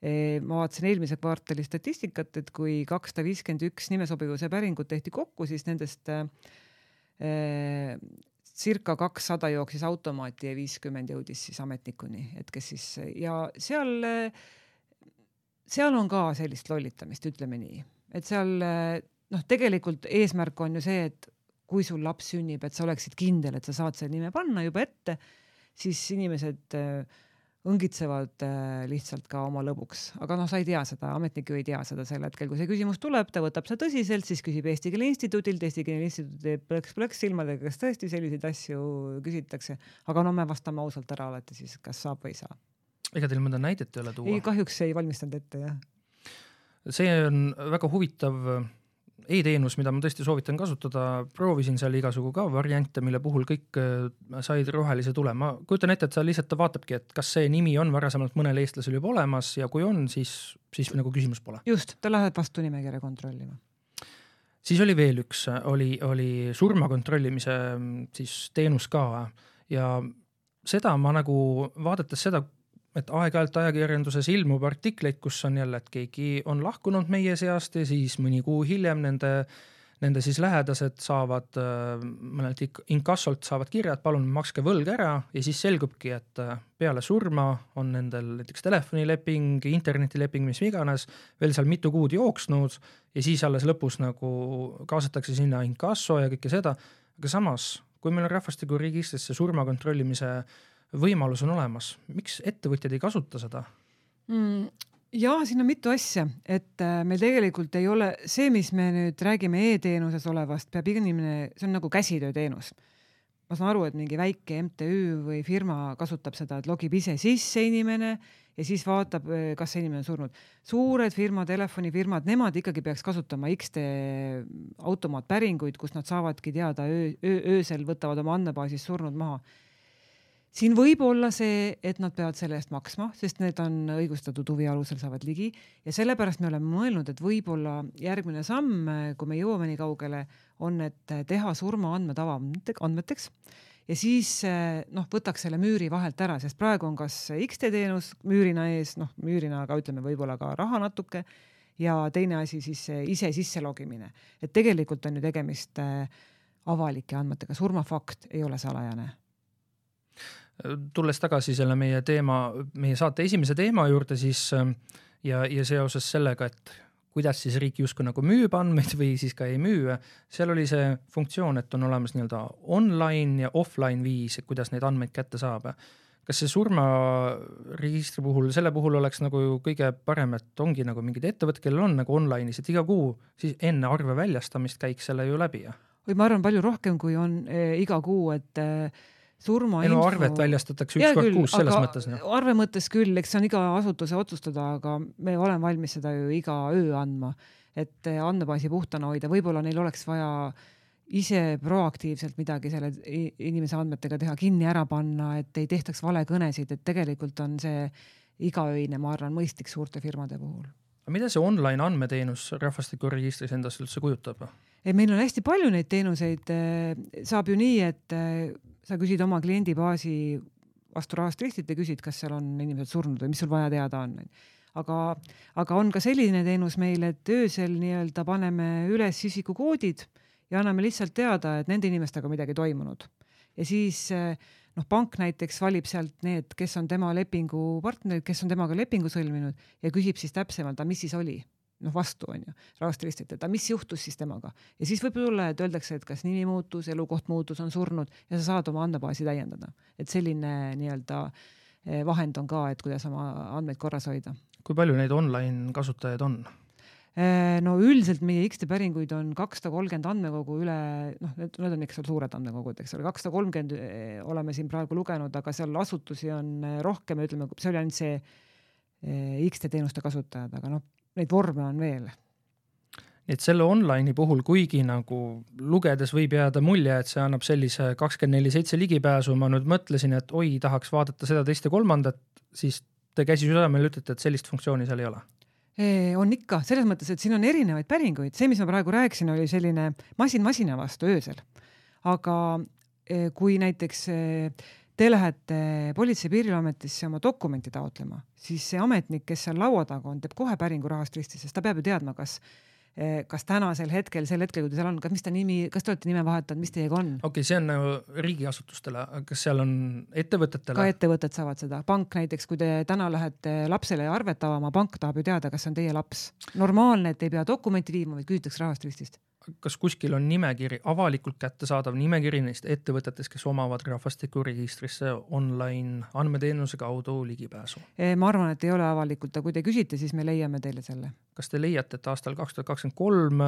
ma vaatasin eelmise kvartali statistikat, et kui kakssada viiskümmend üks nimesobivuse päringut tehti kokku, siis nendest circa kakssada jooksis automaati ja viiskümmend jõudis siis ametnikuni, et kes siis ja seal, seal on ka sellist lollitamist, ütleme nii, et seal noh, tegelikult eesmärk on ju see, et kui sul laps sünnib, et sa oleksid kindel, et sa saad selle nime panna juba ette, siis inimesed äh, õngitsevad äh, lihtsalt ka oma lõbuks, aga noh, sa ei tea seda, ametnik ju ei tea seda sel hetkel, kui see küsimus tuleb, ta võtab seda tõsiselt, siis küsib Eesti Keele Instituudilt, Eesti Keele Instituut teeb plõks-plõks silmadega, kas tõesti selliseid asju küsitakse, aga no me vastame ausalt ära alati siis, kas saab või ei saa. ega teil mõnda näidet ei ole tuua? ei, kahjuks ei valmistanud ette jah. see on väga huvitav e-teenus, mida ma tõesti soovitan kasutada, proovisin seal igasugu ka variante, mille puhul kõik äh, said rohelise tule. ma kujutan ette, et seal lihtsalt ta vaatabki, et kas see nimi on varasemalt mõnel eestlasel juba olemas ja kui on, siis, siis nagu küsimust pole. just, ta läheb vastu nimekirja kontrollima. siis oli veel üks, oli, oli surma kontrollimise siis teenus ka ja seda ma nagu vaadates seda, et aeg-ajalt ajakirjanduses ilmub artikleid, kus on jälle, et keegi on lahkunud meie seast ja siis mõni kuu hiljem nende, nende siis lähedased saavad äh, mõnelt inkassolt saavad kirja, et palun makske võlg ära ja siis selgubki, et äh, peale surma on nendel näiteks telefonileping, internetileping, mis iganes, veel seal mitu kuud jooksnud ja siis alles lõpus nagu kaasatakse sinna inkasso ja kõike seda. aga samas, kui meil on rahvastikuregistris see surma kontrollimise äh, võimalus on olemas, miks ettevõtjad ei kasuta seda mm,? ja siin on mitu asja, et äh, meil tegelikult ei ole see, mis me nüüd räägime e-teenuses olevast, peab inimene, see on nagu käsitööteenus. ma saan aru, et mingi väike MTÜ või firma kasutab seda, et logib ise sisse inimene ja siis vaatab, äh, kas see inimene on surnud. suured firmad, telefonifirmad, nemad ikkagi peaks kasutama X-tee automaatpäringuid, kus nad saavadki teada öö, öö, öösel võtavad oma andmebaasis surnud maha siin võib olla see, et nad peavad selle eest maksma, sest need on õigustatud huvi alusel saavad ligi. Ja sellepärast me oleme mõelnud, et võib-olla järgmine samm, kui me jõuame nii kaugele, on, et teha surmaandmed avaandmeteks ja siis noh, võtaks selle müüri vahelt ära, sest praegu on kas X-tee teenus müürina ees, noh müürina, aga ütleme võib-olla ka raha natuke. Ja teine asi siis ise sisse logimine, et tegelikult on ju tegemist avalike andmetega, surmafakt ei ole salajane tulles tagasi selle meie teema, meie saate esimese teema juurde, siis ähm, ja, ja seoses sellega, et kuidas siis riik justkui nagu müüb andmeid või siis ka ei müü, seal oli see funktsioon, et on olemas nii-öelda online ja offline viis, et kuidas neid andmeid kätte saab. kas see surmaregistri puhul, selle puhul oleks nagu kõige parem, et ongi nagu mingid ettevõtted, kellel on nagu online'is, et iga kuu siis enne arve väljastamist käiks selle ju läbi ja? või ma arvan, palju rohkem, kui on äh, iga kuu, et äh, surmainfo. no arvet väljastatakse üks kord kuus selles mõttes. arve mõttes küll, eks see on iga asutuse otsustada, aga me oleme valmis seda ju iga öö andma, et andmebaasi puhtana hoida, võib-olla neil oleks vaja ise proaktiivselt midagi selle inimese andmetega teha, kinni ära panna, et ei tehtaks valekõnesid, et tegelikult on see igaöine, ma arvan, mõistlik suurte firmade puhul. aga mida see online andmeteenus rahvastikuregistris endast üldse kujutab? ei, meil on hästi palju neid teenuseid, saab ju nii, et sa küsid oma kliendibaasi vastu rahast ristit ja küsid, kas seal on inimesed surnud või mis sul vaja teada on. aga, aga on ka selline teenus meil, et öösel nii-öelda paneme üles isikukoodid ja anname lihtsalt teada, et nende inimestega midagi toimunud. ja siis noh, pank näiteks valib sealt need, kes on tema lepingupartnerid, kes on temaga lepingu sõlminud ja küsib siis täpsemalt, aga mis siis oli noh, vastu on ju, rahvast aga mis juhtus siis temaga ja siis võib tulla, et öeldakse, et kas nimi muutus, elukoht muutus, on surnud ja sa saad oma andmebaasi täiendada, et selline nii-öelda eh, vahend on ka, et kuidas oma andmeid korras hoida. kui palju neid online kasutajaid on? no üldiselt meie X-tee päringuid on kakssada kolmkümmend andmekogu üle, noh, need, need on ikka seal suured andmekogud, eks ole, kakssada kolmkümmend oleme siin praegu lugenud, aga seal asutusi on rohkem, ütleme, see oli ainult see X-tee teenuste kasutajad, aga noh, neid vorme on veel. Et selle online'i puhul, kuigi nagu lugedes võib jääda mulje, et see annab sellise kakskümmend neli seitse ligipääsu, ma nüüd mõtlesin, et oi, tahaks vaadata seda, teist ja kolmandat, siis te käsi südamel ütlete, et sellist funktsiooni seal ei ole. On ikka, selles mõttes, et siin on erinevaid päringuid, see, mis ma praegu rääkisin, oli selline masin masina vastu öösel. aga kui näiteks te lähete Politsei- ja Piirivalveametisse oma dokumenti taotlema, siis see ametnik, kes seal laua taga on, teeb kohe päringu rahast risti, sest ta peab ju teadma, kas Eh, kas tänasel hetkel, sel hetkel, kui ta seal on, kas, mis ta nimi, kas te olete nime vahetanud, mis teiega on? okei okay,, see on nagu riigiasutustele, kas seal on ettevõtetele? ka ettevõtted saavad seda, pank näiteks, kui te täna lähete lapsele arvet avama, pank tahab ju teada, kas see on teie laps. normaalne, et ei pea dokumenti viima, vaid küsitakse rahast ristist kas kuskil on nimekiri, avalikult kättesaadav nimekiri neist ettevõtetest, kes omavad rahvastikuregistrisse online andmeteenuse kaudu ligipääsu? ma arvan, et ei ole avalikult, aga kui te küsite, siis me leiame teile selle. kas te leiate, et aastal kaks tuhat kakskümmend kolm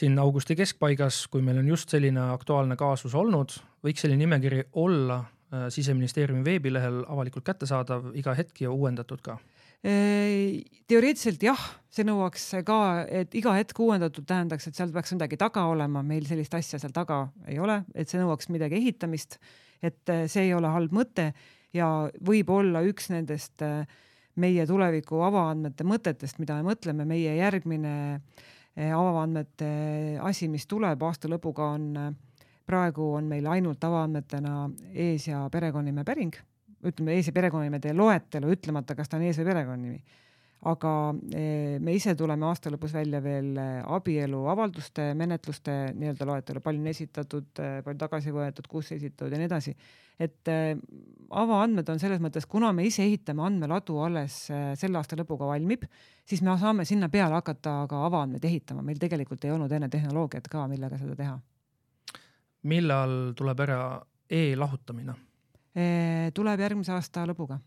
siin augusti keskpaigas, kui meil on just selline aktuaalne kaasus olnud, võiks selline nimekiri olla äh, siseministeeriumi veebilehel avalikult kättesaadav iga hetk ja uuendatud ka? Teoreetiliselt jah, see nõuaks ka, et iga hetk uuendatud tähendaks, et seal peaks midagi taga olema, meil sellist asja seal taga ei ole, et see nõuaks midagi ehitamist. et äh, see ei ole halb mõte ja võib olla üks nendest äh, meie tuleviku avaandmete mõtetest, mida me mõtleme, meie järgmine äh, avaandmete asi, mis tuleb aasta lõpuga on, praegu on meil ainult avaandmetena ees- ja perekonnanime päring ütleme ees- ja perekonnanimede loetelu, ütlemata, kas ta on ees- või perekonnanimi. aga eh, me ise tuleme aasta lõpus välja veel eh, abieluavalduste, menetluste nii-öelda loetelu, palju on esitatud, eh, palju tagasi võetud, kus esitatud ja nii edasi. et avaandmed on selles mõttes, kuna me ise ehitame andmeladu alles selle aasta lõpuga valmib, siis me saame sinna peale hakata ka avaandmeid ehitama, meil tegelikult ei olnud enne tehnoloogiat ka, millega seda teha. millal tuleb ära e-lahutamine? Tuleb järgmise aasta lõpuga.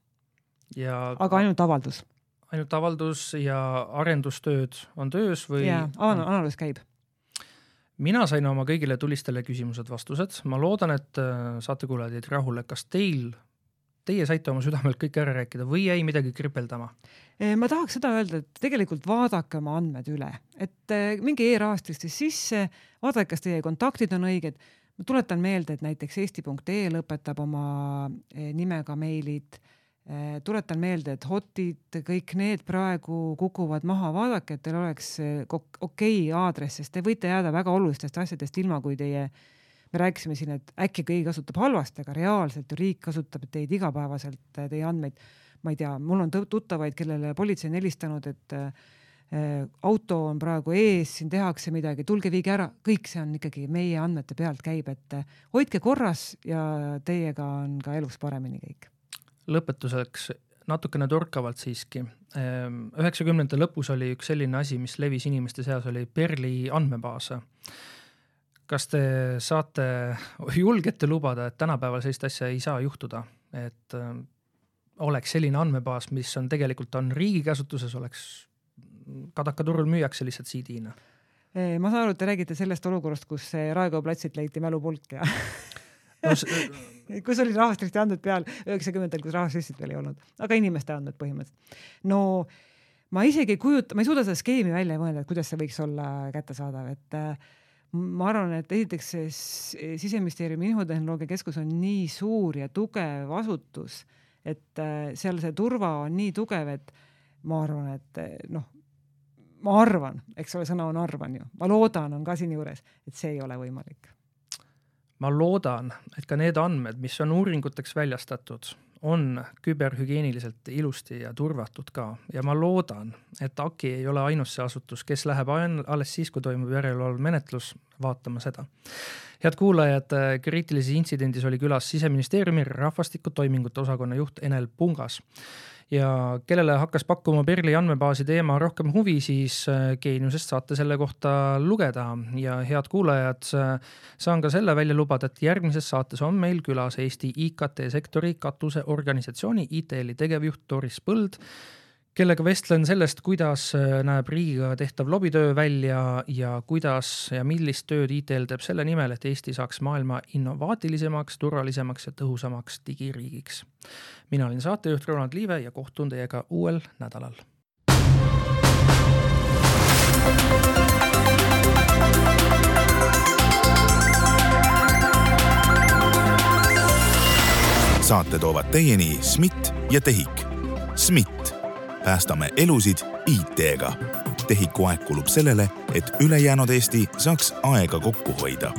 ja. aga ainult avaldus. ainult avaldus ja arendustööd on töös või? jaa, analüüs käib mina sain oma kõigile tulistele küsimused vastused, ma loodan, et äh, saatekuulajad jäid rahule, kas teil, teie saite oma südamelt kõik ära rääkida või jäi midagi kripeldama? ma tahaks seda öelda, et tegelikult vaadake oma andmed üle, et äh, minge e-rahastisse sisse, vaadake, kas teie kontaktid on õiged ma tuletan meelde, et näiteks eesti.ee lõpetab oma eh, nimega meilid. Eh, tuletan meelde, et hotid, kõik need praegu kukuvad maha, vaadake, et teil oleks eh, okei okay aadress, sest te võite jääda väga olulistest asjadest ilma, kui teie me rääkisime siin, et äkki keegi kasutab halvasti, aga reaalselt ju riik kasutab teid igapäevaselt, teie andmeid. ma ei tea, mul on tuttavaid, kellele politsei on helistanud, et Äh, auto on praegu ees, siin tehakse midagi, tulge viige ära, kõik see on ikkagi meie andmete pealt käib, et äh, hoidke korras ja teiega on ka elus paremini kõik. lõpetuseks natukene torkavalt siiski. Ähm, üheksakümnendate lõpus oli üks selline asi, mis levis inimeste seas, oli Perli andmebaas. kas te saate, julgete lubada, et tänapäeval sellist asja ei saa juhtuda, et äh, oleks selline andmebaas, mis on tegelikult on riigi käsutuses, oleks kadakaturul müüakse lihtsalt CD-na. ma saan aru, et te räägite sellest olukorrast, kus Raekoja platsilt leiti mälupulk ja no, kus oli rahvastiku andmed peal üheksakümnendatel, kus rahvastikusid veel ei olnud, aga inimeste andmed põhimõtteliselt. no ma isegi ei kujuta, ma ei suuda seda skeemi välja mõelda, et kuidas see võiks olla kättesaadav, et äh, ma arvan, et esiteks siseministeeriumi infotehnoloogia keskus on nii suur ja tugev asutus, et äh, seal see turva on nii tugev, et ma arvan, et noh, ma arvan, eks ole, sõna on arvan ju, ma loodan, on ka siinjuures, et see ei ole võimalik. ma loodan, et ka need andmed, mis on uuringuteks väljastatud, on küberhügieeniliselt ilusti ja turvatud ka ja ma loodan, et AKI ei ole ainus see asutus, kes läheb alles siis, kui toimub järelevalvemenetlus, vaatama seda. head kuulajad, kriitilises intsidendis oli külas siseministeeriumi rahvastikutoimingute osakonna juht Enel Pungas ja kellele hakkas pakkuma Perli andmebaasi teema rohkem huvi, siis äh, Geeniusest saate selle kohta lugeda. Ja head kuulajad, äh, saan ka selle välja lubada, et järgmises saates on meil külas Eesti IKT sektori katuseorganisatsiooni ITL-i tegevjuht Doris Põld kellega vestlen sellest, kuidas äh, näeb riigiga tehtav lobitöö välja ja kuidas ja millist tööd ITL teeb selle nimel, et Eesti saaks maailma innovaatilisemaks, turvalisemaks ja tõhusamaks digiriigiks. mina olen saatejuht Ronald Liive ja kohtun teiega uuel nädalal. saate toovad teieni SMIT ja TEHIK. SMIT päästame elusid IT-ga. tehiku aeg kulub sellele, et ülejäänud Eesti saaks aega kokku hoida